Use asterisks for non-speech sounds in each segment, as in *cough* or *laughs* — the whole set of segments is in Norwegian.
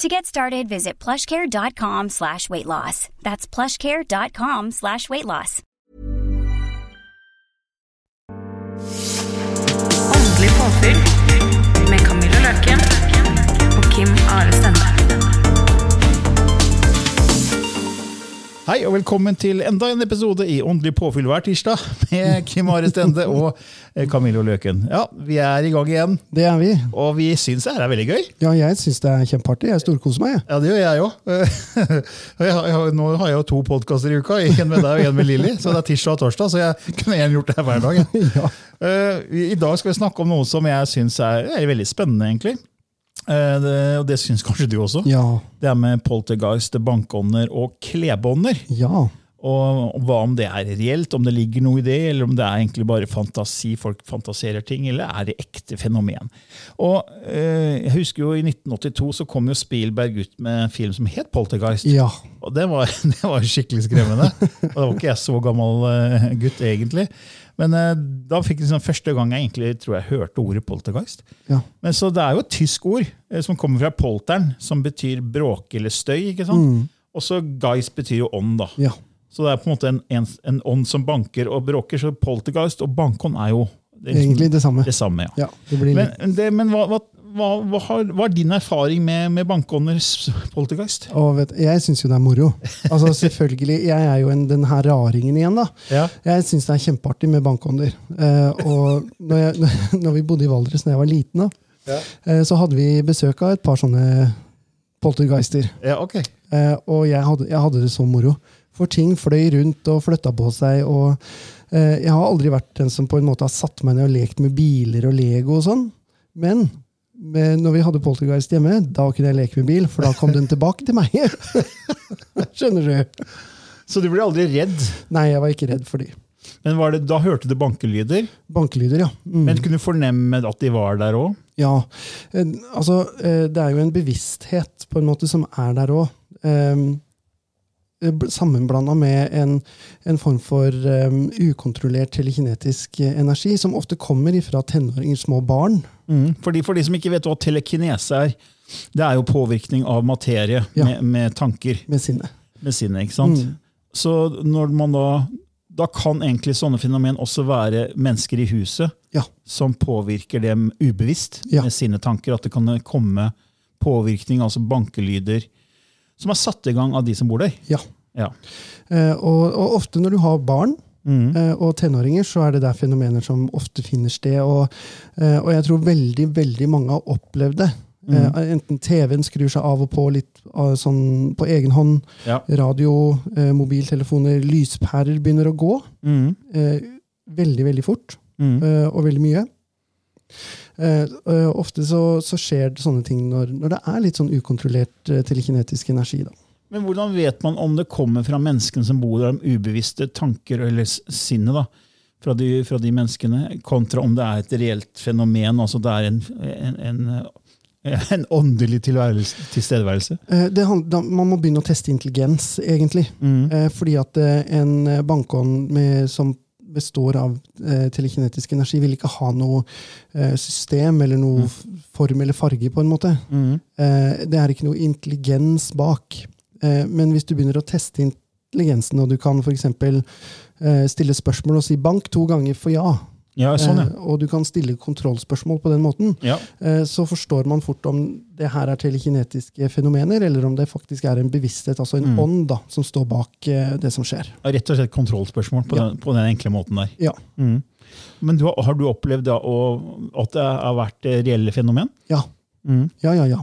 To get started, visit plushcare.com slash weight loss. That's plushcare.com slash weight loss. Åndelig påfyll med Camilla Løken og Kim Are Hei og velkommen til enda en episode i Åndelig påfyll hver tirsdag med *laughs* Kim Are Stende og eh, Camillo Løken. Ja, vi er i gang igjen, Det er vi. og vi syns det her er veldig gøy. Ja, jeg syns det er kjempeartig. Jeg storkoser meg. Ja, det gjør jeg òg. *laughs* Nå har jeg jo to podkaster i uka, en med deg og en med Lilly. Så det er tirsdag og torsdag, så jeg kunne gjerne gjort det her hver dag. *laughs* Ja. Eh, I dag skal vi snakke om noe som jeg syns er, er veldig spennende, egentlig. Eh, det, og det syns kanskje du også. Ja. Det er med poltergeist, bankånder og klebånder. Ja. Og hva om det er reelt, om det ligger noe i det, eller om det er egentlig bare fantasi, folk fantaserer ting, eller er det ekte fenomen? Og eh, Jeg husker jo i 1982 så kom jo Spielberg ut med en film som het Poltergeist. Ja. Og det var, *laughs* det var skikkelig skremmende. Og da var ikke jeg så gammel eh, gutt, egentlig. Men eh, da fikk jeg liksom første gang jeg egentlig tror jeg hørte ordet poltergeist. Ja. Men så Det er jo et tysk ord eh, som kommer fra polteren, som betyr bråke eller støy. ikke sant? Og så geist betyr jo ånd. da. Ja. Så det er på en måte en, en, en ånd som banker og bråker. Så poltergeist og bankånd er jo det er liksom Egentlig det samme. det samme. ja. Ja, det blir. Men, det, men hva, hva, hva, hva, har, hva er din erfaring med, med bankånders poltergeist? Vet, jeg syns jo det er moro. Altså *laughs* selvfølgelig, Jeg er jo en, den her raringen igjen, da. Ja. Jeg syns det er kjempeartig med bankånder. Eh, og når, jeg, når vi bodde i Valdres da jeg var liten, da, eh, så hadde vi besøk av et par sånne poltergeister. ja, ok. Eh, og jeg hadde, jeg hadde det så moro. For ting fløy rundt og flytta på seg. og eh, Jeg har aldri vært den som på en måte har satt meg ned og lekt med biler og Lego og sånn. Men med, når vi hadde poltergeist hjemme, da kunne jeg leke med bil, for da kom den tilbake til meg. *laughs* Skjønner du? Så du ble aldri redd? Nei, jeg var ikke redd for de. Men var det, Da hørte du bankelyder, Bankelyder, ja. Mm. men kunne du fornemme at de var der òg? Ja, eh, altså eh, det er jo en bevissthet på en måte som er der òg. Sammenblanda med en, en form for um, ukontrollert telekinetisk eh, energi, som ofte kommer fra tenåringer, små barn. Mm. For, de, for de som ikke vet hva telekinese er, det er jo påvirkning av materie Ja. med, med tanker. med sinne. med sinnet. ikke sant? Mm. Så når man da da kan egentlig sånne fenomen også være mennesker i huset Ja. som påvirker dem ubevisst Ja. med sine tanker. At det kan komme påvirkning, altså bankelyder, som er satt i gang av de som bor der. Ja. Ja. Eh, og, og ofte når du har barn Mm. eh, og tenåringer, så er det der fenomener som ofte finner sted. Og, eh, og jeg tror veldig, veldig mange har opplevd det. Mm. enten TV-en skrur seg av og på litt ah, sånn på egen hånd. Ja. Radio, eh, mobiltelefoner, lyspærer begynner å gå. Mm. Eh, veldig, veldig fort. Mm. eh, og veldig mye. Eh, eh, ofte så, så skjer det sånne ting når, når det er litt sånn ukontrollert eh, telekinetisk energi. Da. Men hvordan vet man om det kommer fra menneskene som bor der, om ubevisste tanker eller sinne da, fra de, fra de menneskene, kontra om det er et reelt fenomen, altså det er en, en, en, en åndelig tilstedeværelse? Eh, det hand- man må begynne å teste intelligens, egentlig. Mm. Fordi at en bankånd med, som består av eh, telekinetisk energi, vil ikke ha noe eh, system eller noe mm. form eller farge, på en måte. Mm. Eh, det er ikke noe intelligens bak. Eh, men hvis du begynner å teste intelligensen, og du kan f.eks. Eh, stille spørsmål og si 'bank' to ganger for ja, Ja, sånn, ja. og du kan stille kontrollspørsmål på den måten. ja. Eh, så forstår man fort om det her er telekinetiske fenomener, eller om det faktisk er en bevissthet, altså en Mm. ånd, da, som står bak eh, det som skjer. Ja, Rett og slett kontrollspørsmål på, den, på den enkle måten der. Ja. Mm. Men du, har- du opplevd da, at det har vært eh, reelle fenomen? Ja, Mm. ja, ja. ja.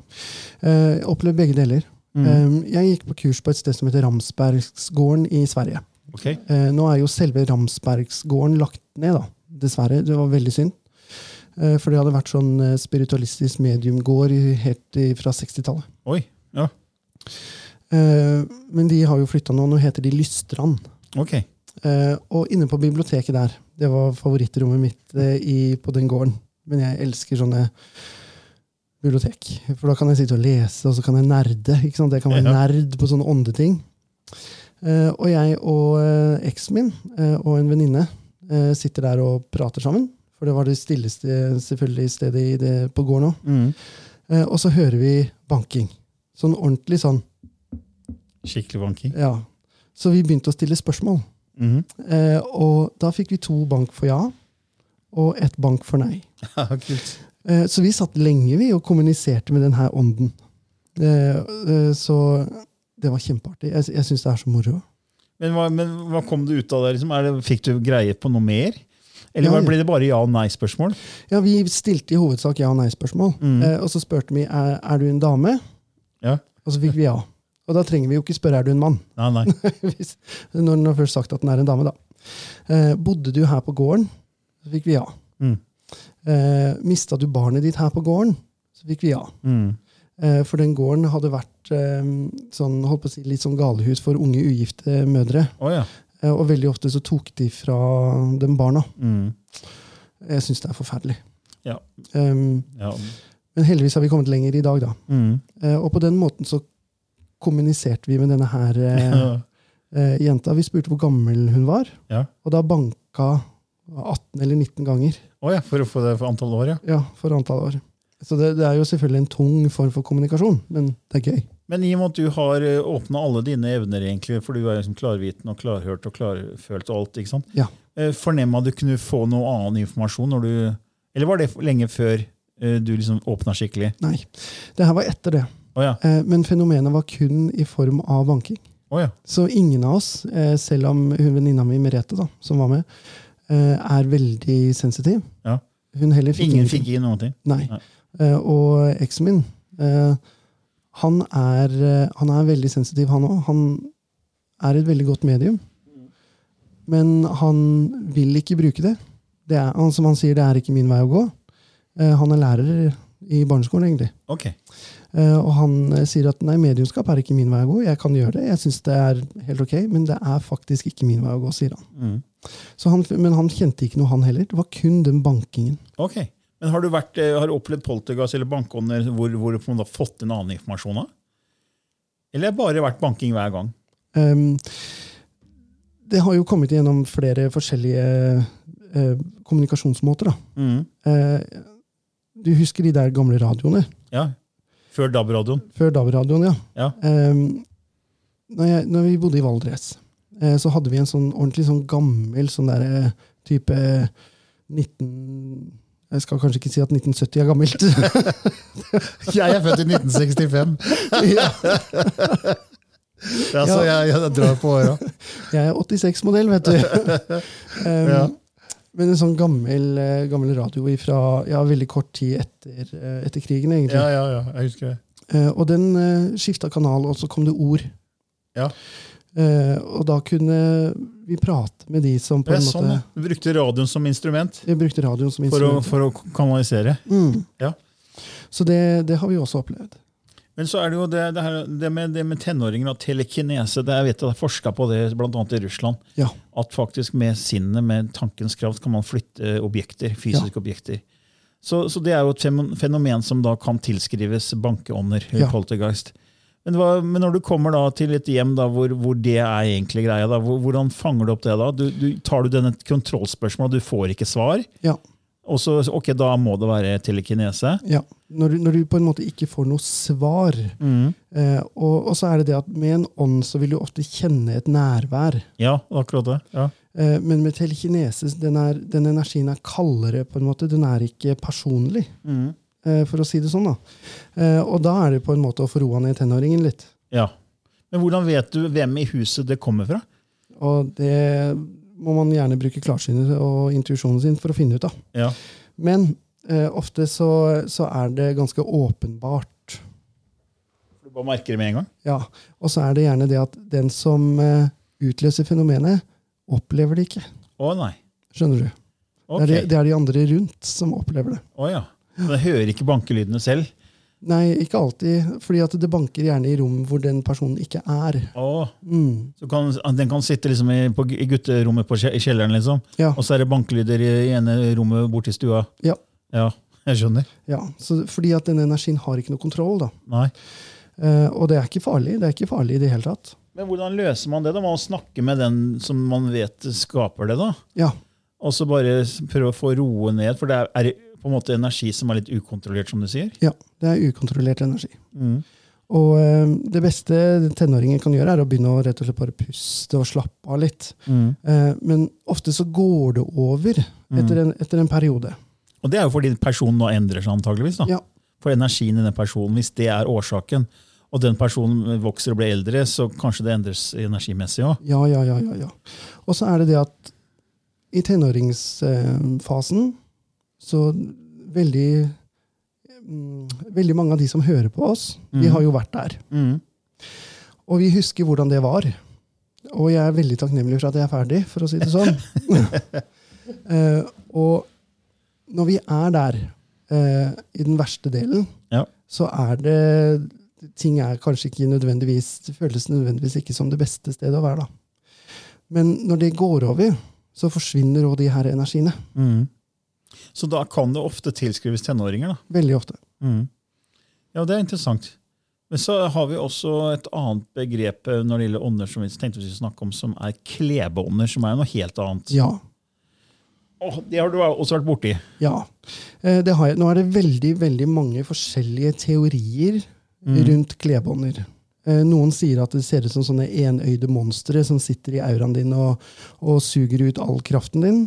Jeg opplevde begge deler. Mm. Eh, jeg gikk på kurs på et sted som heter Ramsbergsgården i Sverige. Ok. Eh, nå er jo selve Ramsbergsgården lagt ned, da. Dessverre. Det var veldig synd. Eh, for det hadde vært sånn eh, spiritualistisk mediumgård helt fra 60-tallet. Oi. Ja. Eh, men de har jo flytta nå. Nå heter de Lystrand. Ok. Eh, og inne på biblioteket der, det var favorittrommet mitt i, på den gården. Men jeg elsker sånne bibliotek. For da kan jeg sitte og lese, og så kan jeg nerde. ikke sant? Jeg kan være nerd på sånne åndeting. Og jeg og eksen min og en venninne sitter der og prater sammen. For det var det stilleste selvfølgelig stedet i det, på gården òg. Mm. Eh, og så hører vi banking. Sånn ordentlig sånn. Skikkelig banking. ja. Så vi begynte å stille spørsmål. Mm. Eh, og da fikk vi to bank for ja, og ett bank for nei. *laughs* Kult. Eh, så vi satt lenge vi og kommuniserte med denne ånden. Eh, eh, så det var kjempeartig. Jeg, jeg syns det er så moro. Men hva, men hva kom det ut av det? Liksom? Det fikk du greie på noe mer? Eller Ja, ja. ble det bare ja- og nei-spørsmål? Ja, Vi stilte i hovedsak ja- og nei-spørsmål. Mm. Eh, og så spurte vi er, er du en dame, Ja. og så fikk vi ja. Og da trenger vi jo ikke spørre er du en mann, Nei, nei. *laughs* Hvis- når den har først sagt at den er en dame. da. Eh, bodde du her på gården, så fikk vi ja. Mm. Eh, Mista du barnet ditt her på gården, så fikk vi ja. Mm. Eh, For den gården hadde vært eh, sånn, si, litt sånn galehus for unge ugifte mødre. Oh, ja. Eh, Og veldig ofte så tok de fra dem barna. Mm. Jeg syns det er forferdelig. Ja. Um, ja. men heldigvis har vi kommet lenger i dag, da. Mm. Og på den måten så kommuniserte vi med denne her eh, *laughs* jenta. Vi spurte hvor gammel hun var, Ja. og da banka 18 eller 19 ganger Oh, ja, for å for antall år, ja. ja, for antall år. Så det, det er jo selvfølgelig en tung form for kommunikasjon, men det er gøy. Men i og med at du har åpna alle dine evner, egentlig, for du er liksom klarviten og klarhørt og klarfølt og alt, ikke sant? Ja. Eh, Fornemma du kunne få noe annen informasjon når du Eller var det lenge før eh, du liksom åpna skikkelig? Nei, det her var etter det. Oh, ja. Eh, Men fenomenet var kun i form av banking. Oh, ja. Så ingen av oss, eh, selv om hun venninna mi Merete, da, som var med, eh, er veldig sensitiv. Ja. Ingen fikk i noen ting? Nei. Nei. Eh, Og eksen min, eh, han er, eh, han er veldig sensitiv, han òg. Han er et veldig godt medium. Men han vil ikke bruke det. det er, som han sier, det er ikke min vei å gå. Eh, Han er lærer i barneskolen, egentlig. Ok. Eh, Og han sier at nei, mediumskap er ikke min vei å gå. Jeg kan gjøre det, jeg syns det er helt ok, men det er faktisk ikke min vei å gå, sier han. Mm. Så han. Men han kjente ikke noe, han heller. Det var kun den bankingen. Ok. Men har du, vært, eh, har du opplevd poltergeist eller bankånder hvor, hvor du har fått en annen informasjon? av? Eller har det bare vært banking hver gang? Um, det har jo kommet gjennom flere forskjellige uh, kommunikasjonsmåter. Mm. Uh, du husker de der gamle radioene? Ja. Før DAB-radioen? Før DAB-radioen, ja. Ja. Um, når, jeg, når vi bodde i Valdres, uh, så hadde vi en sånn ordentlig sånn gammel sånn der, type 19... Jeg skal kanskje ikke si at 1970 er gammelt. *laughs* Jeg er født i 1965. *laughs* ja, Ja, så jeg, jeg drar på åra. jeg er 86-modell, vet du. *laughs* Um, Ja. Men en sånn gammel, eh, gammel radio fra ja, veldig kort tid etter, eh, etter krigen, egentlig. Ja, ja, ja, jeg husker det. Uh, og den uh, skifta kanal, og så kom det ord. Ja. Eh, og da kunne vi prate med de som på en er sånn, måte. Du brukte radioen som instrument Vi brukte radioen som for å, instrument. for å kanalisere. Mm. Ja. Så det, det har vi også opplevd. Men så er det jo det, det, her, det, med, det med tenåringer og telekinese. Det, jeg vet at det er forska på det bl.a. i Russland. Ja. At faktisk med sinnet, med tankens kraft, kan man flytte objekter. fysiske objekter. Så, så det er jo et fenomen som da kan tilskrives bankeånder. Ja. poltergeist. Men, hva, men når du kommer til et hjem da, hvor, hvor det er egentlig greia, da, hvor, hvordan fanger du opp det da? Du, du, tar du denne kontrollspørsmålet, du får ikke svar? Ja. Og så, ok, da må det være telekinese. Ja, når når du på en måte ikke får noe svar. Mm. Eh, og, og så er det det at med en ånd så vil du ofte kjenne et nærvær. Ja, akkurat det. Ja. Eh, men med telekinese, den, er, den energien er kaldere, på en måte. Den er ikke personlig, Mm. Eh, for å si det sånn. da. Eh, og da er det på en måte å få roa ned tenåringen litt. ja. Men hvordan vet du hvem i huset det kommer fra? Og det må man gjerne bruke klarsynet og intuisjonen sin for å finne ut av. Ja. Men eh, ofte så, så er det ganske åpenbart. Du bare merker det med en gang? Ja, Og så er det gjerne det at den som eh, utløser fenomenet, opplever det ikke. Å nei. Skjønner du? Okay. Det, er de, det er de andre rundt som opplever det. Å ja. Den hører ikke bankelydene selv? Nei, ikke alltid. fordi at det banker gjerne i rom hvor den personen ikke er. Å, Mm. så kan, Den kan sitte liksom i, på, i gutterommet på, i kjelleren, liksom. Ja, og så er det bankelyder i ene rommet borti stua? Ja. Ja, jeg skjønner. ja. Så, fordi at den energien har ikke noe kontroll. da. Nei. Eh, og det er ikke farlig. Det er ikke farlig i det hele tatt. Men hvordan løser man det? da? Man snakker med den som man vet skaper det, da? Ja, Og så bare prøve å få roe ned, for det er, er på en måte energi som er litt ukontrollert, som du sier? ja. Det er ukontrollert energi. Mm. Og ø, det beste tenåringen kan gjøre, er å begynne å rett og slett bare puste og slappe av litt. Mm. Uh, men ofte så går det over etter en, etter en periode. Og det er jo fordi personen nå endrer seg, antageligvis. da. Ja. For energien i den personen, hvis det er årsaken, og den personen vokser og blir eldre, så kanskje det endres energimessig òg. Ja, ja, ja, ja, ja. Og så er det det at i tenåringsfasen så veldig mm, Veldig mange av de som hører på oss, de har jo vært der. Mm. Og vi husker hvordan det var. Og jeg er veldig takknemlig for at jeg er ferdig, for å si det sånn. uh, *laughs* *laughs* og når vi er der, uh, i den verste delen, Ja. så er det Ting er kanskje ikke nødvendigvis Det føles nødvendigvis ikke som det beste stedet å være, da. Men når det går over, så forsvinner òg de her energiene. Mm. Så da kan det ofte tilskrives tenåringer. da. Veldig ofte. Mm. Ja, det er interessant. Men så har vi også et annet begrep eh, når det gjelder ånder, som vi tenkte vi skulle snakke om, som er klebeånder, som er noe helt annet. Ja. Oh, det har du også vært borti. Ja. Eh, Det har jeg. Nå er det veldig veldig mange forskjellige teorier rundt klebånder. Eh, Noen sier at det ser ut som sånne enøyde monstre som sitter i auraen din og, og suger ut all kraften din.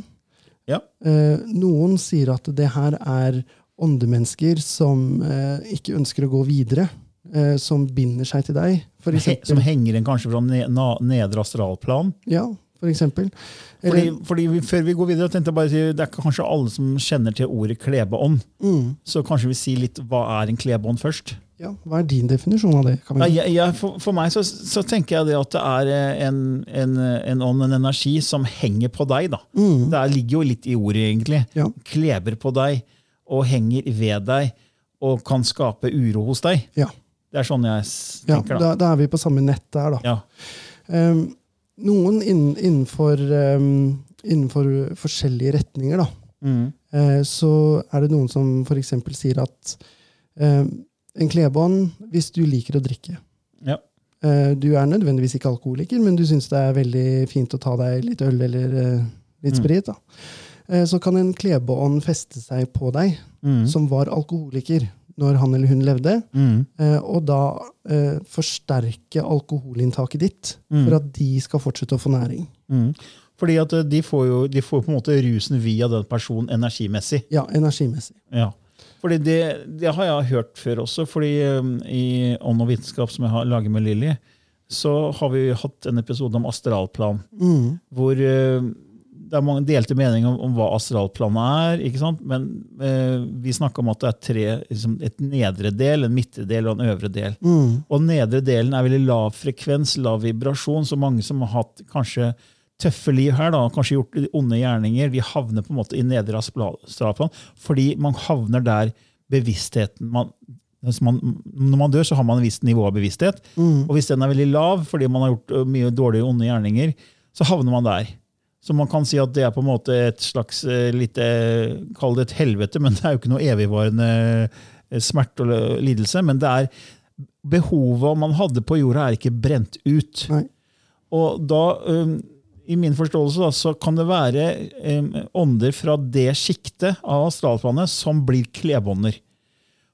Ja. Eh, Noen sier at det her er åndemennesker som eh, ikke ønsker å gå videre. eh, Som binder seg til deg. He, som henger en kanskje fra ne, nedre astralplan. Ja, for eksempel. Fordi, Eller- fordi vi, Før vi går videre, tenkte jeg bare si, det er kanskje alle som kjenner til ordet klebeånd. mm, Så kanskje vi sier litt hva er en klebeånd først? Ja, hva er din definisjon av det? Kan Ja, jeg, for, for meg så, så tenker jeg det at det er eh, en, en, en ånd, en energi, som henger på deg. da. Mm, Det er- ligger jo litt i ordet, egentlig. Ja. Kleber på deg og henger ved deg og kan skape uro hos deg. ja, Det er sånn jeg tenker. ja da. da, er vi på samme nett der, da. Ja. Um, noen innen, innenfor, um, innenfor forskjellige retninger, da, Mm. uh, så er det noen som f.eks. sier at um, en klebånd, hvis du liker å drikke Ja. eh, Du er nødvendigvis ikke alkoholiker, men du syns det er veldig fint å ta deg litt øl eller eh, litt Mm. sprit. da. Eh, så kan en klebånd feste seg på deg, Mm. som var alkoholiker når han eller hun levde, Mm. og da eh, forsterke alkoholinntaket ditt Mm. for at de skal fortsette å få næring. Mm. Fordi at de får jo de får på en måte rusen via den personen energimessig. Ja, energimessig. Ja. Fordi det, det har jeg hørt før også. fordi um, I Ånd og vitenskap, som jeg har laget med Lilly, så har vi hatt en episode om astralplan. Mm. Hvor uh, det er mange delte meninger om, om hva astralplanet er. ikke sant? Men uh, vi snakka om at det er tre, liksom, et nedre del, en midtre del og en øvre del. Mm. Og nedre delen er veldig lav frekvens, lav vibrasjon. Så mange som har hatt kanskje tøffe liv her, da, kanskje gjort onde gjerninger, vi havner på en måte i nedre astralplan fordi man havner der bevisstheten man, man, Når man dør, så har man et visst nivå av bevissthet. Mm. Og hvis den er veldig lav fordi man har gjort mye dårlige onde gjerninger, så havner man der. Så man kan si at det er på en måte et slags eh, lite Kall det et helvete, men det er jo ikke noe evigvarende eh, smerte og lidelse. Men det er behovet man hadde på jorda, er ikke brent ut. Nei. Og da, i min forståelse da, så kan det være ånder fra det sjiktet av astralplanet som blir klebånder.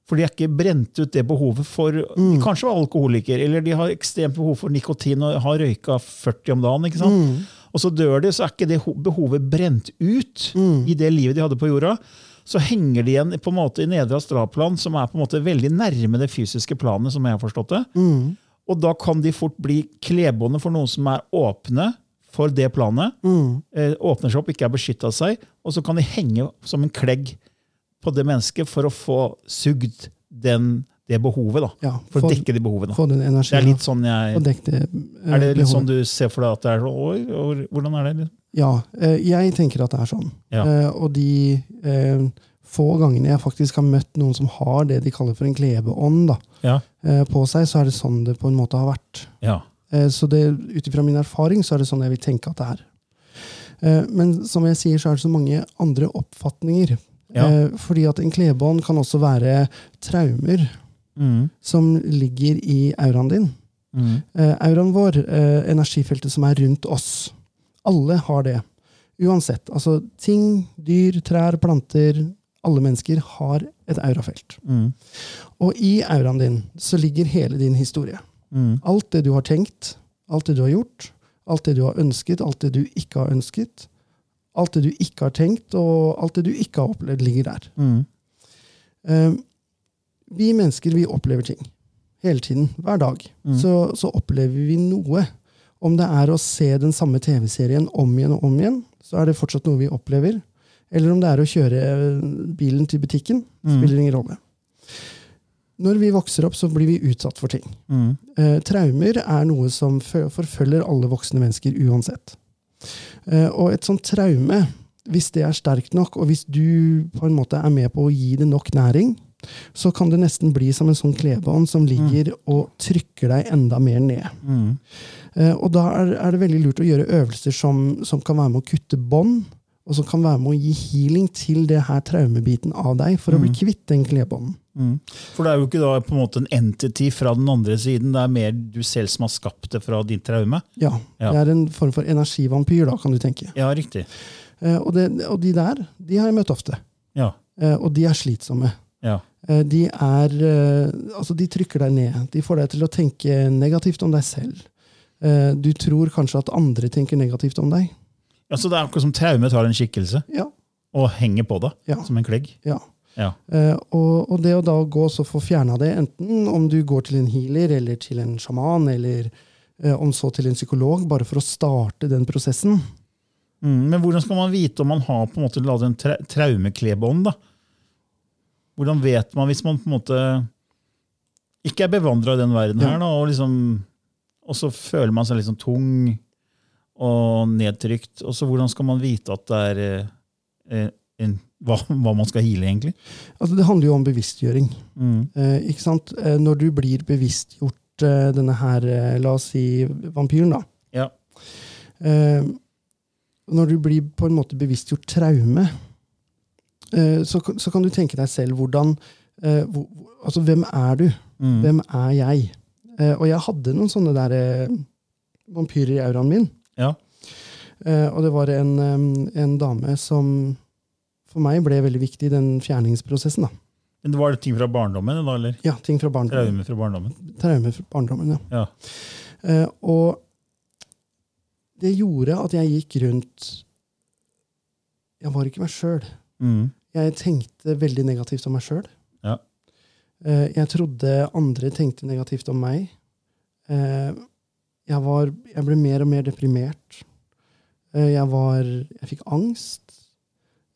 For de har ikke brent ut det behovet for Kanskje var alkoholiker, eller de har ekstremt behov for nikotin og har røyka 40 om dagen. ikke sant? Og så dør de, så er ikke det behovet brent ut i det livet de hadde på jorda. Så henger de igjen på en måte i nedre astralplan, som er på en måte veldig nærme det fysiske planet. som jeg har forstått det. Og da kan de fort bli klebånder for noen som er åpne for det planet. Eh, åpner seg opp, ikke er beskytta seg. Og så kan de henge som en klegg på det mennesket for å få sugd den, det behovet. da. Ja, For å dekke de behovene. Få den Det energien. er litt sånn jeg... og det, eh, Er det litt sånn du ser for deg at det er sånn? Oi, hvordan er det? Ja, eh, jeg tenker at det er sånn. Ja. Eh, og de eh, få gangene jeg faktisk har møtt noen som har det de kaller for en klebeånd da, Ja. eh, på seg, så er det sånn det på en måte har vært. Ja. Eh, så det, ut ifra min erfaring så er det sånn jeg vil tenke at det er. Eh, men som jeg sier, så er det så mange andre oppfatninger. Ja. Eh, fordi at en klebånd kan også være traumer Mm. som ligger i auraen din. Mm. Auraen vår, energifeltet som er rundt oss. Alle har det. Uansett. Altså ting, dyr, trær, planter. Alle mennesker har et aurafelt. Mm. Og i auraen din så ligger hele din historie. Mm. Alt det du har tenkt, alt det du har gjort, alt det du har ønsket, alt det du ikke har ønsket. Alt det du ikke har tenkt, og alt det du ikke har opplevd, ligger der. Mm. Uh, vi mennesker vi opplever ting. Hele tiden. Hver dag. Mm. Så, så opplever vi noe. Om det er å se den samme TV-serien om igjen og om igjen, så er det fortsatt noe vi opplever. Eller om det er å kjøre eh, bilen til butikken. Mm. Spiller ingen rolle. Når vi vokser opp, så blir vi utsatt for ting. Mm. Eh, traumer er noe som forfølger alle voksne mennesker uansett. Eh, og et sånt traume, hvis det er sterkt nok, og hvis du på en måte er med på å gi det nok næring, så kan det nesten bli som en sånn klebånd som ligger og trykker deg enda mer ned. Mm. Eh, og da er, er det veldig lurt å gjøre øvelser som, som kan være med å kutte bånd, og som kan være med å gi healing til det her traumebiten av deg, for å bli kvitt den klebånden. Mm. For det er jo ikke da på en måte en entity fra den andre siden, det er mer du selv som har skapt det fra ditt traume. Ja, Ja. Det er en form for energivampyr, da, kan du tenke. Ja, riktig. Eh, og, det, og de der, de har jeg møtt ofte. Ja. Eh, og de er slitsomme. Ja. Eh, de er eh, Altså, de trykker deg ned. De får deg til å tenke negativt om deg selv. Eh, du tror kanskje at andre tenker negativt om deg. Ja, Så det er akkurat som traume tar en skikkelse Ja. og henger på det Ja. som en klegg. ja. Ja. Eh, og, og det å da gå og få fjerna det, enten om du går til en healer eller til en sjaman, eller eh, om så til en psykolog, bare for å starte den prosessen. Mm. Men hvordan skal man vite om man har på en måte laget en tra traumeklebånd? da? Hvordan vet man hvis man på en måte ikke er bevandra i den verden Ja. her, da, og, liksom, og så føler man seg litt liksom tung og nedtrykt? Og så hvordan skal man vite at det er eh, eh, en, hva, hva man skal heale, egentlig? Altså, det handler jo om bevisstgjøring. Mm. Eh, ikke sant? Eh, når du blir bevisstgjort eh, denne her, la oss si, vampyren, da. Ja. Eh, når du blir på en måte bevisstgjort traume, eh, så, så kan du tenke deg selv hvordan hvor, Altså, hvem er du? Mm. Hvem er jeg? Eh, og jeg hadde noen sånne der vampyrer i auraen min. Ja. Eh, og det var en, eh, en dame som for meg ble veldig viktig i den fjerningsprosessen. da. Men det var ting fra barndommen? da, eller? Ja, ting fra barndommen. Traume fra barndommen? Traume fra barndommen, ja. Ja. Eh, og det gjorde at jeg gikk rundt Jeg var ikke meg sjøl. Mm. Jeg tenkte veldig negativt om meg sjøl. Ja. Eh, jeg trodde andre tenkte negativt om meg. Jeg, var, jeg ble mer og mer deprimert. Eh, jeg var Jeg fikk angst.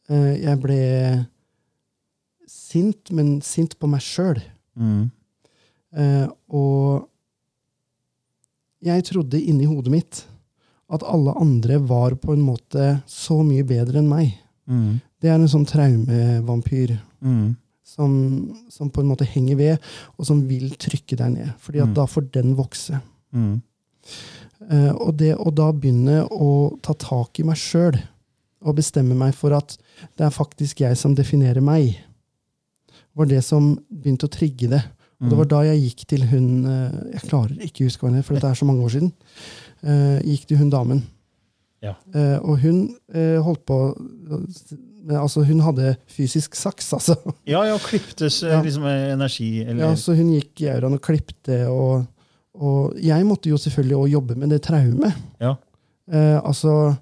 Eh, jeg ble sint, men sint på meg sjøl. Mm. Eh, og jeg trodde inni hodet mitt at alle andre var på en måte så mye bedre enn meg. Mm. Det er en sånn traumevampyr Mm. som, som på en måte henger ved, og som vil trykke deg ned. Fordi at Mm. da får den vokse. Mm. Eh, og det å da begynne å ta tak i meg sjøl, og bestemme meg for at det er faktisk jeg som definerer meg, var det som begynte å trigge det. Og det var da jeg gikk til hun eh, Jeg klarer ikke å huske hva hun het, for dette er så mange år siden. Eh, gikk til hun damen. Ja. Og hun holdt på Altså, hun hadde fysisk saks, altså. Ja, ja, klipptes eh, liksom energi, eller Ja, så hun gikk i auraen og klipte, og, og jeg måtte jo selvfølgelig òg jobbe med det traumet. Ja. Eh, altså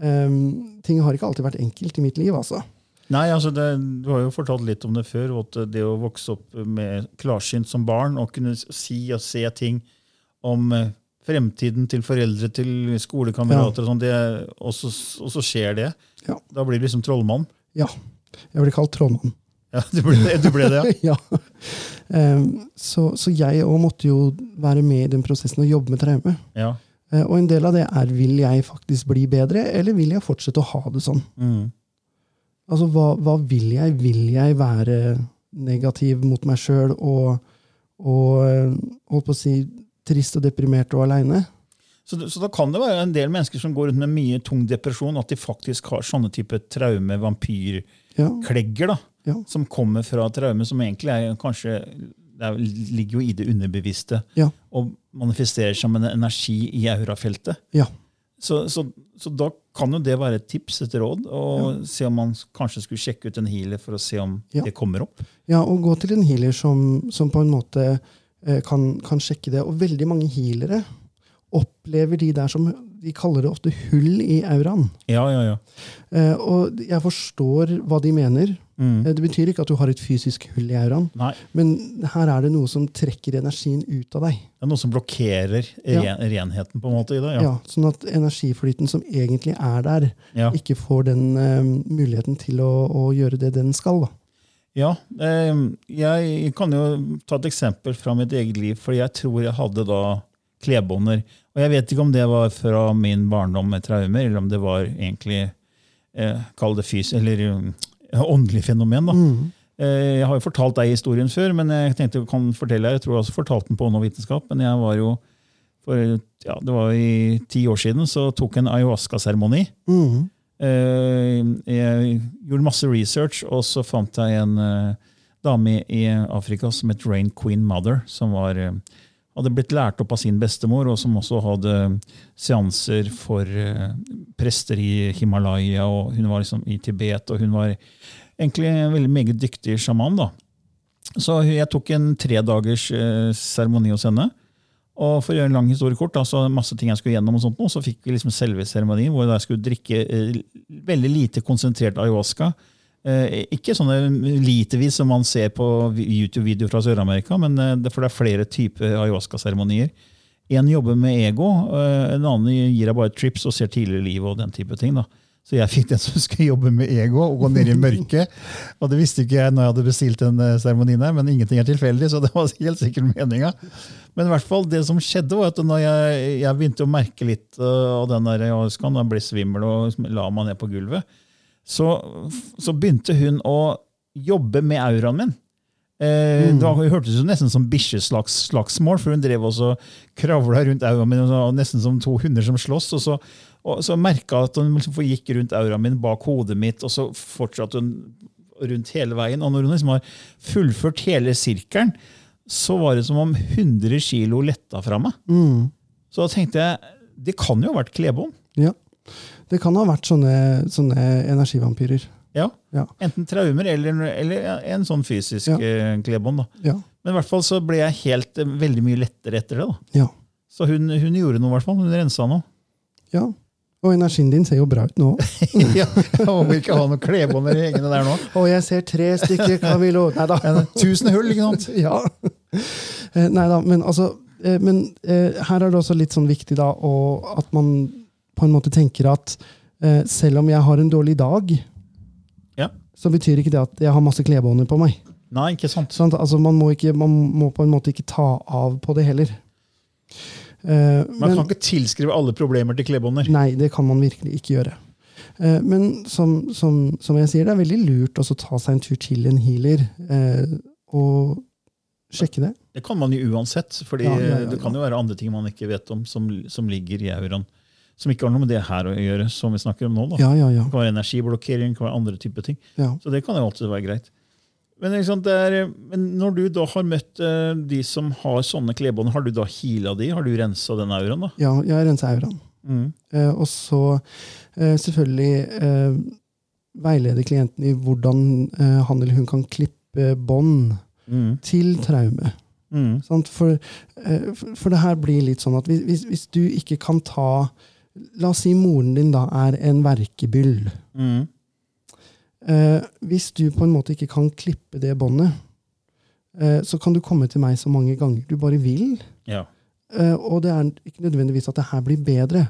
em, Ting har ikke alltid vært enkelt i mitt liv, altså. Nei, altså det, Du har jo fortalt litt om det før. at Det å vokse opp med klarsynt som barn og kunne si og se ting om eh, fremtiden til foreldre, til skolekamerater, og sånn, og, så, og så skjer det. Ja. Da blir du liksom trollmann. Ja. Jeg blir kalt trollmann. Ja, Du ble det, du ble det ja. *laughs* ja. Um, så, så jeg òg måtte jo være med i den prosessen og jobbe med traume. ja. Uh, og en del av det er vil jeg faktisk bli bedre, eller vil jeg fortsette å ha det sånn? Mm. Altså, hva, hva vil jeg? Vil jeg være negativ mot meg sjøl og, og eh, holdt på å si trist og deprimert og aleine? Så, så da kan det være en del mennesker som går rundt med mye tung depresjon, at de faktisk har sånne type traume, vampyrklegger, da, ja, som kommer fra traume, som egentlig er kanskje det er, ligger jo i det underbevisste ja, og manifesterer som en energi i aurafeltet. ja. Så, så, så da kan jo det være et tips, et råd, og se om man kanskje skulle sjekke ut en healer for å se om det kommer opp. ja og gå til en healer som, som på en måte eh, kan, kan sjekke det. Og veldig mange healere opplever de der som de kaller det ofte hull i auraen. Ja, ja, ja. Eh, og jeg forstår hva de mener. Mm. Eh, Det betyr ikke at du har et fysisk hull i auraen, Nei, men her er det noe som trekker energien ut av deg. det er noe som blokkerer Ja. renheten på en måte i det. Ja. Ja. sånn at energiflyten som egentlig er der, Ja. ikke får den uh, muligheten til å, å gjøre det den skal. Da. Ja, eh, jeg kan jo ta et eksempel fra mitt eget liv, for jeg tror jeg hadde da klebånder. Og jeg vet ikke om det var fra min barndom med traumer, eller om det var egentlig eh, kall det fys eller eh, åndelig fenomen. da. Mm. Eh, jeg har jo fortalt deg historien før, men jeg tenkte jeg kan fortelle deg, jeg tror jeg også fortalte den på Ånd og vitenskap, men jeg var jo for ja, det var i ti år siden så tok jeg en ayahuasca-seremoni. Mm. Eh, jeg gjorde masse research, og så fant jeg en eh, dame i Afrika som het Rain Queen Mother, som var, hadde blitt lært opp av sin bestemor, og som også hadde seanser for eh, prester i Himalaya, og hun var liksom i Tibet, og hun var egentlig en veldig meget dyktig sjaman. da. Så jeg tok en tredagers eh, seremoni hos henne. Og for å gjøre en lang historie kort, da, så masse ting jeg skulle gjennom, og sånt, og så fikk vi liksom selve seremonien, hvor jeg skulle drikke eh, veldig lite konsentrert ayahuasca. Eh, ikke sånne litervis som man ser på YouTube-videoer fra Sør-Amerika, men eh, det, for det er flere typer ayahuasca-seremonier. En jobber med ego, eh, en annen gir deg bare trips og ser tidligere i livet og den type ting. da. Så jeg fikk den som skulle jobbe med ego og gå ned i mørket. Og det visste ikke jeg når jeg hadde bestilt den seremonien, her, men ingenting er tilfeldig, så det var helt sikkert meninga. Men i hvert fall, det som skjedde var at når jeg, jeg begynte å merke litt av den der ayahuascaen, jeg ble svimmel og la meg ned på gulvet, så, så begynte hun å jobbe med auraen min. Eh, Mm. Det hørtes jo nesten som bikkjeslagsmål, for hun drev også kravla rundt auraen min, og nesten som to hunder som slåss. Og så, og så merka at hun liksom gikk rundt auraen min bak hodet mitt, og så fortsatte hun rundt hele veien. Og når hun liksom har fullført hele sirkelen, så var det som om 100 kilo letta fra meg. Mm. Så da tenkte jeg det kan jo ha vært Klebom. Ja. Det kan ha vært sånne, sånne energivampyrer. Ja. Ja. Enten traumer eller, eller en sånn fysisk Ja. eh, klebånd. Ja. Men i hvert fall så ble jeg helt eh, veldig mye lettere etter det. da. Ja. Så hun, hun gjorde noe, i hvert fall. Hun rensa noe. ja. Og energien din ser jo bra ut nå. *laughs* ja, jeg må ikke ha noen klebånder hengende der nå. Og jeg ser tre stykker Camilo. Nei da. Tusen hull, ikke sant? *laughs* Ja. Eh, Nei da, men altså Men her er det også litt sånn viktig da, og at man på en måte tenker at eh, selv om jeg har en dårlig dag, Ja. så betyr ikke det at jeg har masse klebånder på meg. Nei, ikke sant. Sånn, Altså, man, må ikke, man må på en måte ikke ta av på det heller. Eh, Man men- kan ikke tilskrive alle problemer til klebånder. Nei, det kan man virkelig ikke gjøre. Eh, Men som, som, som jeg sier, det er veldig lurt å ta seg en tur til en healer eh, og sjekke det. Det kan man jo uansett, for Ja, ja, ja, det kan jo være andre ting man ikke vet om, som, som ligger i auraen. Som ikke har noe med det her å gjøre, som vi snakker om nå. da. Ja, ja, ja. Det kan være energiblokkering, det kan være andre typer ting. ja. Så det kan jo alltid være greit. Men, sant, det er, men når du da har møtt uh, de som har sånne klebånd, har du da heala de? Har du rensa den auraen? da? ja jeg har rensa auraen. Mm. Uh, og så uh, selvfølgelig veilede klienten i hvordan han eller hun kan klippe bånd Mm. til traume. Mm. Sant? For, for, det her blir litt sånn at hvis, hvis du ikke kan ta La oss si moren din da er en verkebyll. Mm. Eh, hvis du på en måte ikke kan klippe det båndet, eh, så kan du komme til meg så mange ganger du bare vil. Ja. Eh, og det er ikke nødvendigvis at det her blir bedre.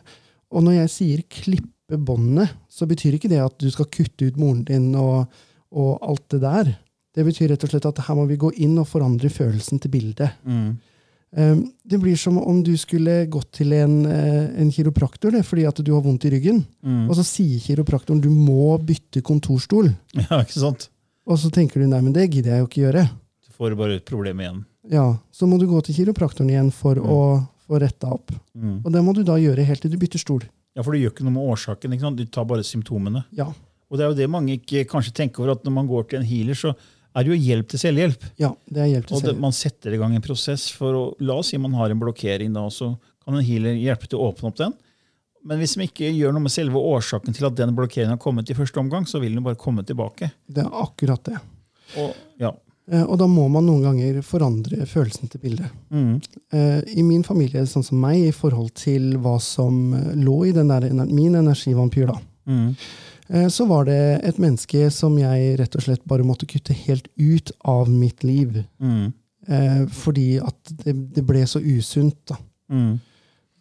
Og når jeg sier klippe båndet, så betyr ikke det at du skal kutte ut moren din og, og alt det der. Det betyr rett og slett at her må vi gå inn og forandre følelsen til bildet. Mm. Eh, det blir som om du skulle gått til en, eh, en kiropraktor det, fordi at du har vondt i ryggen. Mm. Og så sier kiropraktoren du må bytte kontorstol. *laughs* ja, ikke sant? Og så tenker du nei, men det gidder jeg jo ikke gjøre. Du får bare et problem igjen. Ja, Så må du gå til kiropraktoren igjen for å få retta opp. Mm. Og det må du da gjøre helt til du bytter stol. Ja, for du gjør ikke noe med årsaken. ikke sant? Du tar bare symptomene. Ja, Og det er jo det mange ikke kanskje tenker over, at når man går til en healer, så er det jo hjelp til selvhjelp. ja det er hjelp til selvhjelp. Og det, man setter i gang en prosess for å La oss si man har en blokkering, da, så kan en healer hjelpe til å åpne opp den. Men hvis man ikke gjør noe med selve årsaken til at den blokkeringen har kommet i første omgang, så vil den bare komme tilbake. Det er akkurat det. Og, ja. Eh, Og da må man noen ganger forandre følelsen til bildet. Mm. Eh, I min familie, sånn som meg, i forhold til hva som eh, lå i den der, min energivampyr, da, Mm. Eh, så var det et menneske som jeg rett og slett bare måtte kutte helt ut av mitt liv. Mm. Eh, fordi at det, det ble så usunt. da. Mm.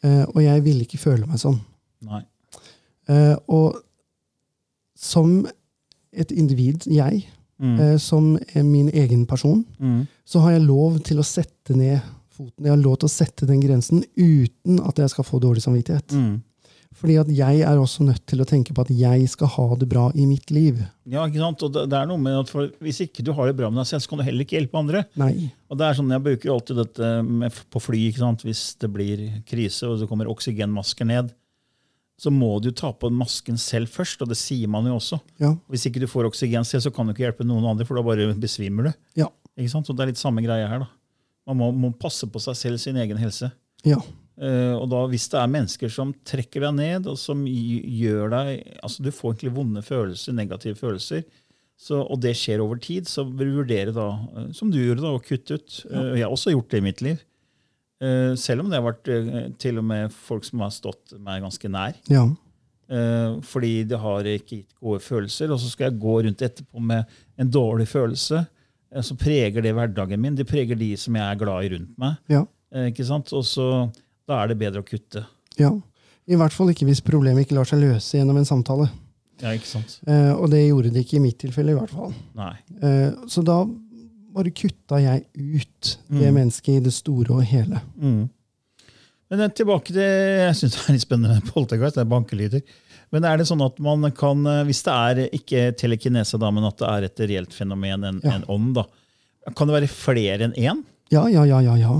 Eh, og jeg ville ikke føle meg sånn. Nei. Eh, og som et individ, jeg, Mm. eh, som er min egen person, Mm. så har jeg lov til å sette ned foten. Jeg har lov til å sette den grensen uten at jeg skal få dårlig samvittighet. Mm. Fordi at jeg er også nødt til å tenke på at jeg skal ha det bra i mitt liv. Ja, ikke sant? Og det, er noe med at Hvis ikke du har det bra med deg selv, så kan du heller ikke hjelpe andre. Nei. Og det er sånn, Jeg bruker jo alltid dette med, på fly. ikke sant? Hvis det blir krise og det kommer oksygenmasker ned, så må du ta på masken selv først. Og det sier man jo også. Ja. Hvis ikke du får oksygen selv, så kan du ikke hjelpe noen andre, for da bare besvimer du. Ja. Ikke sant? Så Det er litt samme greie her. da. Man må, må passe på seg selv, sin egen helse. Ja. Eh, og da Hvis det er mennesker som trekker deg ned, og som gjør deg altså Du får egentlig vonde følelser, negative følelser, så, og det skjer over tid, så bør du vurdere, da, eh, som du gjorde, da, å kutte ut. Ja. jeg har også gjort det i mitt liv. Eh, selv om det har vært eh, til og med folk som har stått meg ganske nær. Ja. Eh, fordi det har ikke gitt gode følelser. Og så skal jeg gå rundt etterpå med en dårlig følelse. eh, så preger det hverdagen min. Det preger de som jeg er glad i rundt meg. Ja. Eh, ikke sant? Og så, da er det bedre å kutte. ja. I hvert fall ikke hvis problemet ikke lar seg løse gjennom en samtale. Ja, ikke sant? Eh, og det gjorde det ikke i mitt tilfelle, i hvert fall. Nei. Eh, så da bare kutta jeg ut det Mm. mennesket i det store og hele. Mm. Men eh, tilbake til Jeg syns det er litt spennende med *laughs* poltergeist. Det er bankelyder. Men er det sånn at man kan, eh, hvis det er ikke telekinese, da, men at det er et reelt fenomen, en, Ja. en ånd, da, kan det være flere enn én? Ja, ja, ja, ja, ja.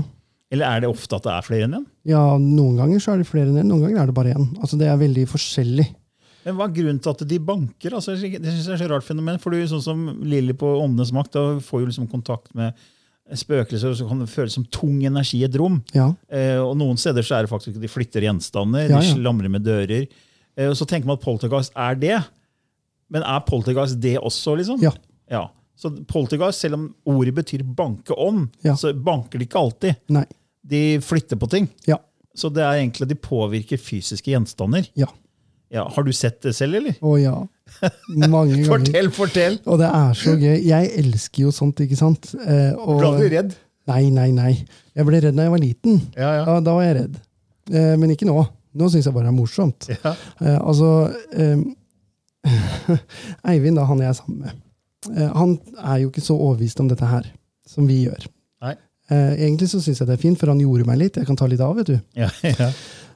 Eller er det ofte at det er flere enn én? Ja, Noen ganger så er det flere enn én, noen ganger er det bare én. Altså, det er veldig forskjellig. Men Hva er grunnen til at de banker? Altså, det synes jeg er så rart fenomen. for du, sånn som Lilly på Åndenes makt da får jo liksom kontakt med spøkelser, og så kan det føles som tung energi i et rom. Ja, Eh, og Noen steder så er det faktisk de flytter gjenstander, Ja, de slamrer med dører. Eh, og Så tenker man at poltergeist er det. Men er poltergeist det også? liksom? Ja. ja. Så poltergeist, selv om ordet betyr banke om, Ja. så banker de ikke alltid. nei. De flytter på ting. Ja, Så det er egentlig de påvirker fysiske gjenstander. ja. Ja, Har du sett det selv, eller? Å ja. Mange *laughs* ganger. Fortell, fortell! Og det er så gøy. Jeg elsker jo sånt, ikke sant? Eh, og, Ble du redd? Nei, nei, nei. Jeg ble redd da jeg var liten. Ja, ja. Da, da var jeg redd. Eh, men ikke nå. Nå syns jeg bare det er morsomt. Ja. Eh, altså eh, *laughs* Eivind, da, han jeg er sammen med, eh, han er jo ikke så overbevist om dette her som vi gjør. Eh, egentlig så syns jeg det er fint, for han gjorde meg litt. Jeg kan ta litt av, vet du. Ja, *laughs* ja.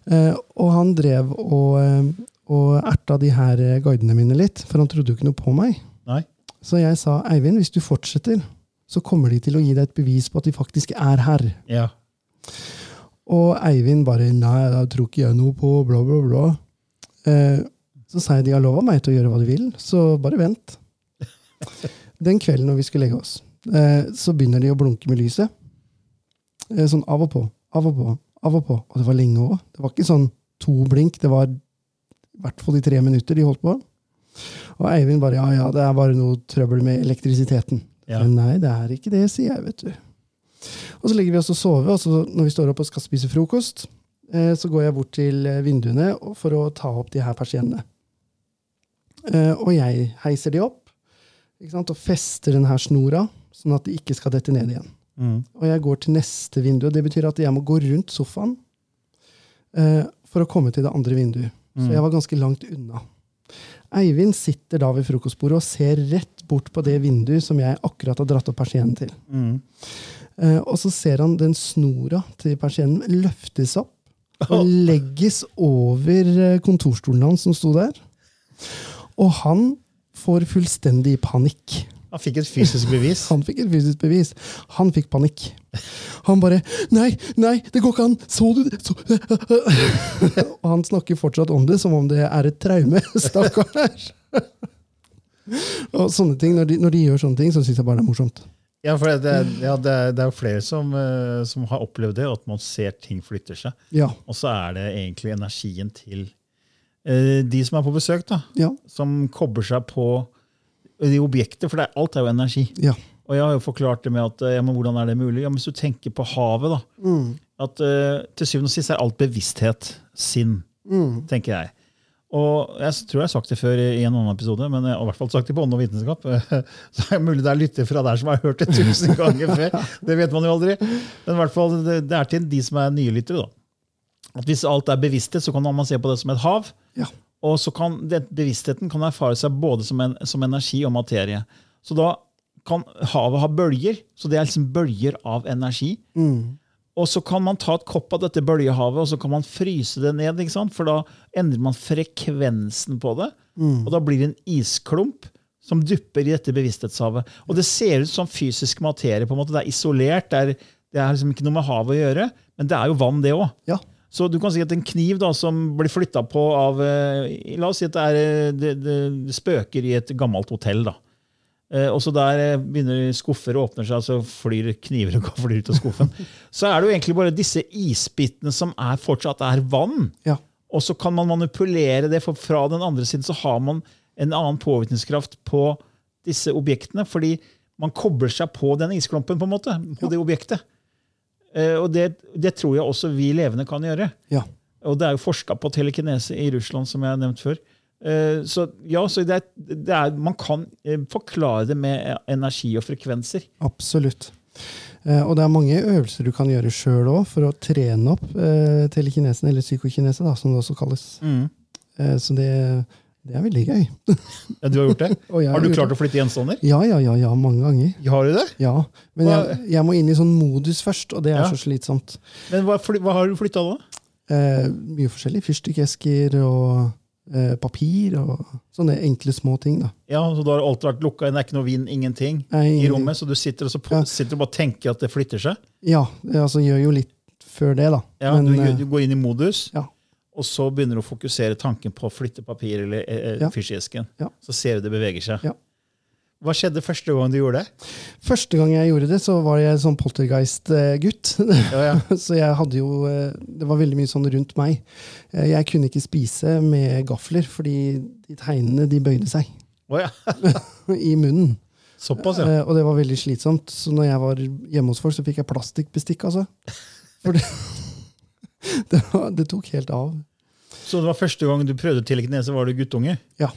Eh, og han drev og, eh, og erta de her eh, guidene mine litt, for han trodde jo ikke noe på meg. Nei. Så jeg sa Eivind, hvis du fortsetter, så kommer de til å gi deg et bevis på at de faktisk er her. ja. Og Eivind bare Nei, da tror ikke jeg noe på bla, bla, bla. Eh, så sa jeg de har lova meg til å gjøre hva de vil, så bare vent. *laughs* Den kvelden når vi skulle legge oss, eh, så begynner de å blunke med lyset. Eh, sånn av og på, av og på, av og på. Og det var lenge òg. Det var ikke sånn to blink. Det var i hvert fall de tre minutter de holdt på. Og Eivind bare ja, ja, det er bare noe trøbbel med elektrisiteten. Ja. Men nei, det er ikke det, sier jeg, vet du. Og så legger vi oss og sover, og så når vi står opp og skal spise frokost, eh, så går jeg bort til eh, vinduene for å ta opp de her persiennene. Eh, og jeg heiser de opp ikke sant, og fester den her snora, sånn at de ikke skal dette ned igjen. Mm. Og jeg går til neste vindu. og Det betyr at jeg må gå rundt sofaen uh, for å komme til det andre vinduet. Så jeg var ganske langt unna. Eivind sitter da ved frokostbordet og ser rett bort på det vinduet som jeg akkurat har dratt opp persiennen til. Mm. Uh, og så ser han den snora til persiennen løftes opp og *laughs* legges over eh, kontorstolen hans som sto der. Og han får fullstendig panikk. Han fikk et fysisk bevis. *laughs* Han fikk et fysisk bevis. Han fikk panikk. Han bare 'Nei, nei, det går ikke an! Så du det?' Så. *laughs* Og han snakker fortsatt om det som om det er et traume. *laughs* Stakkars. Og sånne ting, når de, når de gjør sånne ting, så syns jeg bare det er morsomt. Ja, for det, det, ja, det, er- det er jo flere som, eh, som har opplevd det, at man ser ting flytter seg. Ja. Og så er det egentlig energien til eh, de som er på besøk, da, Ja. som kobler seg på de objektet, for det, er- alt er jo energi. ja. Og jeg har jo forklart det med at eh, ja, men hvordan er det mulig? Ja, men Hvis du tenker på havet, da, Mm. at uh, til syvende og sist er alt bevissthet. Sinn, Mm. tenker jeg. Og jeg tror jeg har sagt det før i en annen episode, men jeg har i hvert fall sagt det på Ånd og vitenskap. *laughs* Så er det mulig det er lytter fra der som har hørt det tusen *laughs* ganger før. Det vet man jo aldri. Men i hvert fall, det, det er til de som er nye lyttere. da. At Hvis alt er bevissthet, så kan man se på det som et hav. Ja. Og så kan den bevisstheten kan erfare seg både som, en, som energi og materie. Så da kan havet ha bølger. Så det er liksom bølger av energi. Mm. Og så kan man ta et kopp av dette bølgehavet og så kan man fryse det ned. ikke sant? For da endrer man frekvensen på det. Mm. Og da blir det en isklump som dupper i dette bevissthetshavet. Og det ser ut som fysisk materie. på en måte. Det er isolert. Det er, det er liksom ikke noe med havet å gjøre. Men det er jo vann, det òg. Ja. Så du kan si at en kniv da, som blir flytta på av eh, La oss si at det, er, eh, det, det spøker i et gammelt hotell. da. Eh, og så der begynner skuffer å åpne seg, så flyr kniver og *laughs* flyr ut av skuffen. Så er det jo egentlig bare disse isbitene som er fortsatt er vann. Ja. Og så kan man manipulere det, for fra den andre siden så har man en annen påvirkningskraft på disse objektene, fordi man kobler seg på den isklumpen, på en måte, på det objektet. Eh, og det, det tror jeg også vi levende kan gjøre. Ja. Og det er jo forska på telekinese i Russland, som jeg har nevnt før. Eh, Så ja, så det er, det er, man kan eh, forklare det med energi og frekvenser. Absolutt. Og det er mange øvelser du kan gjøre sjøl òg for å trene opp telekinesen, eller psykokinese, da, som det også kalles. Mm. så det, det er veldig gøy. Ja, du har gjort det? *laughs* Jeg Har du klart det. å flytte gjenstander? Ja, ja, ja, ja, mange ganger. Har du det? Ja, Men jeg, jeg må inn i sånn modus først, og det er Ja. så slitsomt. Men hva, hva har du flytta da? Eh, mye forskjellig. Fyrstikkesker og eh, papir og sånne enkle små ting. da. Ja, så Da har alt vært lukka inn, det er ikke noe vind, ingenting Nei, i rommet, så du sitter og, så på, Ja. sitter og bare tenker at det flytter seg? Ja, altså, gjør jo litt før det, da. Ja, Men, du, eh, du går inn i modus, ja. Og så begynner du å fokusere tanken på å flytte papir eller eh, Ja. fyrsesken. Ja. Så ser du det beveger seg. Ja. Hva skjedde første gang du gjorde det? Første gang jeg gjorde det, så var jeg sånn poltergeist-gutt. *laughs* Ja, ja. så jeg hadde jo eh, Det var veldig mye sånn rundt meg. Eh, Jeg kunne ikke spise med gafler, fordi de tegnene de bøyde seg Oh, ja. *laughs* i munnen. Såpass, ja. Eh, Og det var veldig slitsomt. Så når jeg var hjemme hos folk, så fikk jeg plastikkbestikk, altså. For det, *laughs* det, var, det tok helt av. Så det var første gang du prøvde telekinese, var du guttunge? Ja.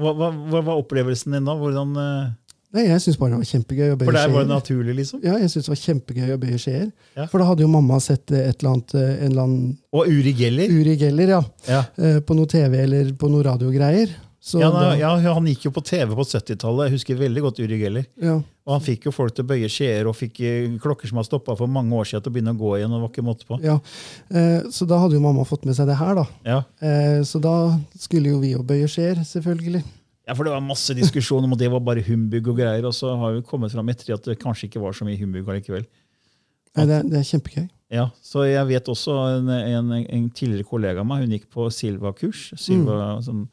Hva, hva, hva var opplevelsen din da? Hvordan, eh, Nei, jeg syns bare det var kjempegøy å for bøye der var det naturlig, liksom? Ja, jeg synes det var kjempegøy å bøye skjeer. Ja. For da hadde jo mamma sett eh, et eller annet, eh, en eller annen Og Uri Geller? Uri Geller, ja. Ja. På noe TV eller på noe radiogreier. Så Ja, da, ja, Han gikk jo på TV på 70-tallet. Jeg husker veldig godt Uri Geller. ja. Og han fikk jo folk til å bøye skjeer og fikk eh, klokker som har stoppa for mange år siden, til å begynne å gå igjen. og var ikke måte på. Ja, eh, Så da hadde jo mamma fått med seg det her, da. Ja. Eh, så da skulle jo vi jo bøye skjeer, selvfølgelig. ja, for Det var masse diskusjon om at det var bare humbug og greier, og så har vi kommet fram etter at det kanskje ikke var så mye humbug allikevel. Nei, det, er- det er kjempegøy. Ja, så jeg vet også en, en, en tidligere kollega av meg, hun gikk på Silva-kurs. Silva, sånn,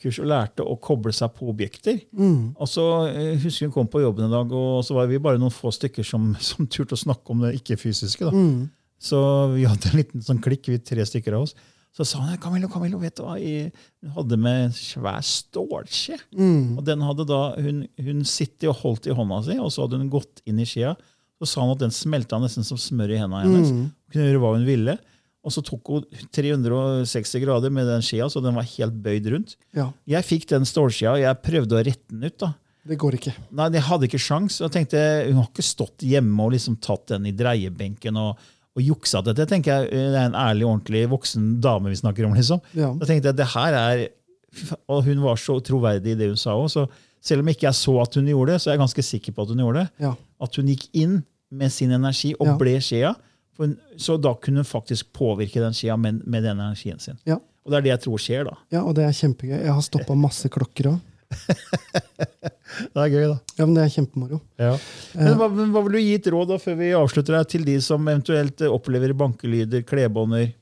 kurs og lærte å koble seg på objekter. Mm. Og så jeg husker hun kom på jobben en dag, og så var vi bare noen få stykker som, *laughs* som turte å snakke om det ikke-fysiske. Mm. Så vi hadde en liten sånn klikk, vi tre stykker av oss. Så sa hun Camillo, Camillo, vet du hva? Jeg- Hun hadde med en svær stålskje. Og den hadde da, hun, hun sittet og holdt i hånda si, og så hadde hun gått inn i skjea. Så sa han at den smelta nesten som smør i hendene hennes. Hun kunne gjøre hva hun ville. Og så tok hun 360 grader med den skjea, så den var helt bøyd rundt. Ja, Jeg fikk den stålskjea, og jeg prøvde å rette den ut. da. det går ikke. Nei, jeg hadde ikke sjans. Jeg tenkte, Hun har ikke stått hjemme og liksom tatt den i dreiebenken og, og juksa dette. Jeg tenker jeg, Det er en ærlig, ordentlig voksen dame vi snakker om. liksom. Ja. Da tenkte jeg, det her er, Og hun var så troverdig i det hun sa òg. Så selv om ikke jeg så at hun gjorde det, så er jeg ganske sikker på at hun gjorde det. Ja. At hun gikk inn med sin energi og Ja. ble skjea. For så da kunne hun faktisk påvirke den skia med, med den energien sin. Ja. Og det er det jeg tror skjer, da. ja, og det er kjempegøy. Jeg har stoppa masse klokker òg. *laughs* Det er gøy, da. Ja, men det er kjempemoro. Ja. Men hva, hva vil du gi et råd da, før vi avslutter her, til de som eventuelt eh, opplever bankelyder, klebånder?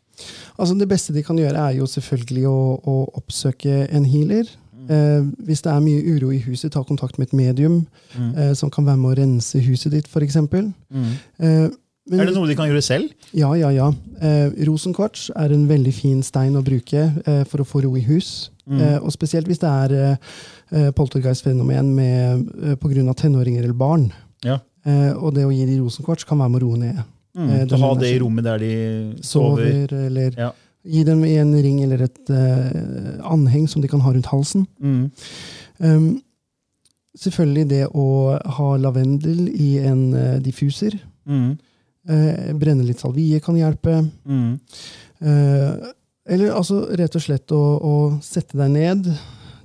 Altså Det beste de kan gjøre, er jo selvfølgelig å, å oppsøke en healer. Eh, hvis det er mye uro i huset, ta kontakt med et medium eh, som kan være med å rense huset ditt, f.eks. Eh, men- Er det noe de kan gjøre selv? Ja, ja, ja. Eh, rosenkvarts er en veldig fin stein å bruke eh, for å få ro i hus. Eh, og spesielt hvis det er eh, eh, poltergeist-fenomen eh, av tenåringer eller barn. Ja. Eh, og det å gi de rosenkvarts kan være med å roe ned. Mm. Eh, Så ha det i rommet der de sover? Sover, eller Ja. gi dem i en ring eller et anheng som de kan ha rundt halsen. Mm. Um, selvfølgelig det å ha lavendel i en diffuser. Mm. Eh, brenne litt salvie kan hjelpe. Mm. Eh, eller altså rett og slett å, å sette deg ned,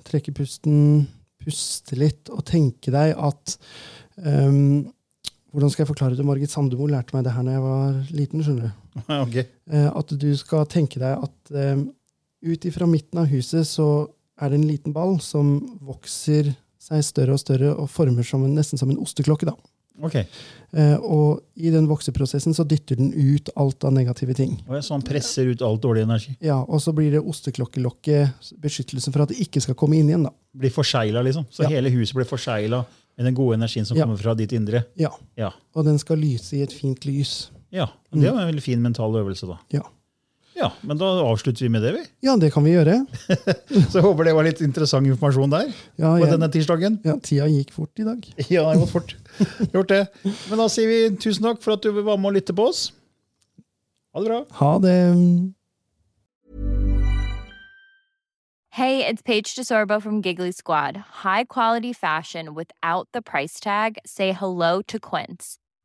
trekke pusten, puste litt og tenke deg at um, Hvordan skal jeg forklare det? Margit Sandemo lærte meg det her da jeg var liten. skjønner du. *laughs* Okay. Eh, at du skal tenke deg at um, ut ifra midten av huset så er det en liten ball som vokser seg større og større og former som en, nesten som en osteklokke. da. Ok. Eh, og i den vokseprosessen så dytter den ut alt av negative ting. Og så han presser ut alt dårlig energi. Ja, Og så blir det osteklokkelokket beskyttelsen for at det ikke skal komme inn igjen. da. Blir forsegla, liksom. Så Ja. hele huset blir forsegla med den gode energien som Ja. kommer fra ditt indre. Ja, Ja. Og den skal lyse i et fint lys. ja. og Det er en veldig fin mental øvelse, da. Ja, Ja, Men da avslutter vi med det, vi. ja det kan vi gjøre. *laughs* Så jeg håper det var litt interessant informasjon der. Ja, på jeg, denne tirsdagen. ja, Tida gikk fort i dag. *laughs* Ja, det gått fort. Gjort det. Men da sier vi tusen takk for at du var med og lytte på oss. Ha det bra. Ha det. Hey, it's Paige DeSorbo from Giggly Squad. High quality fashion without the price tag. Say hello to Quince.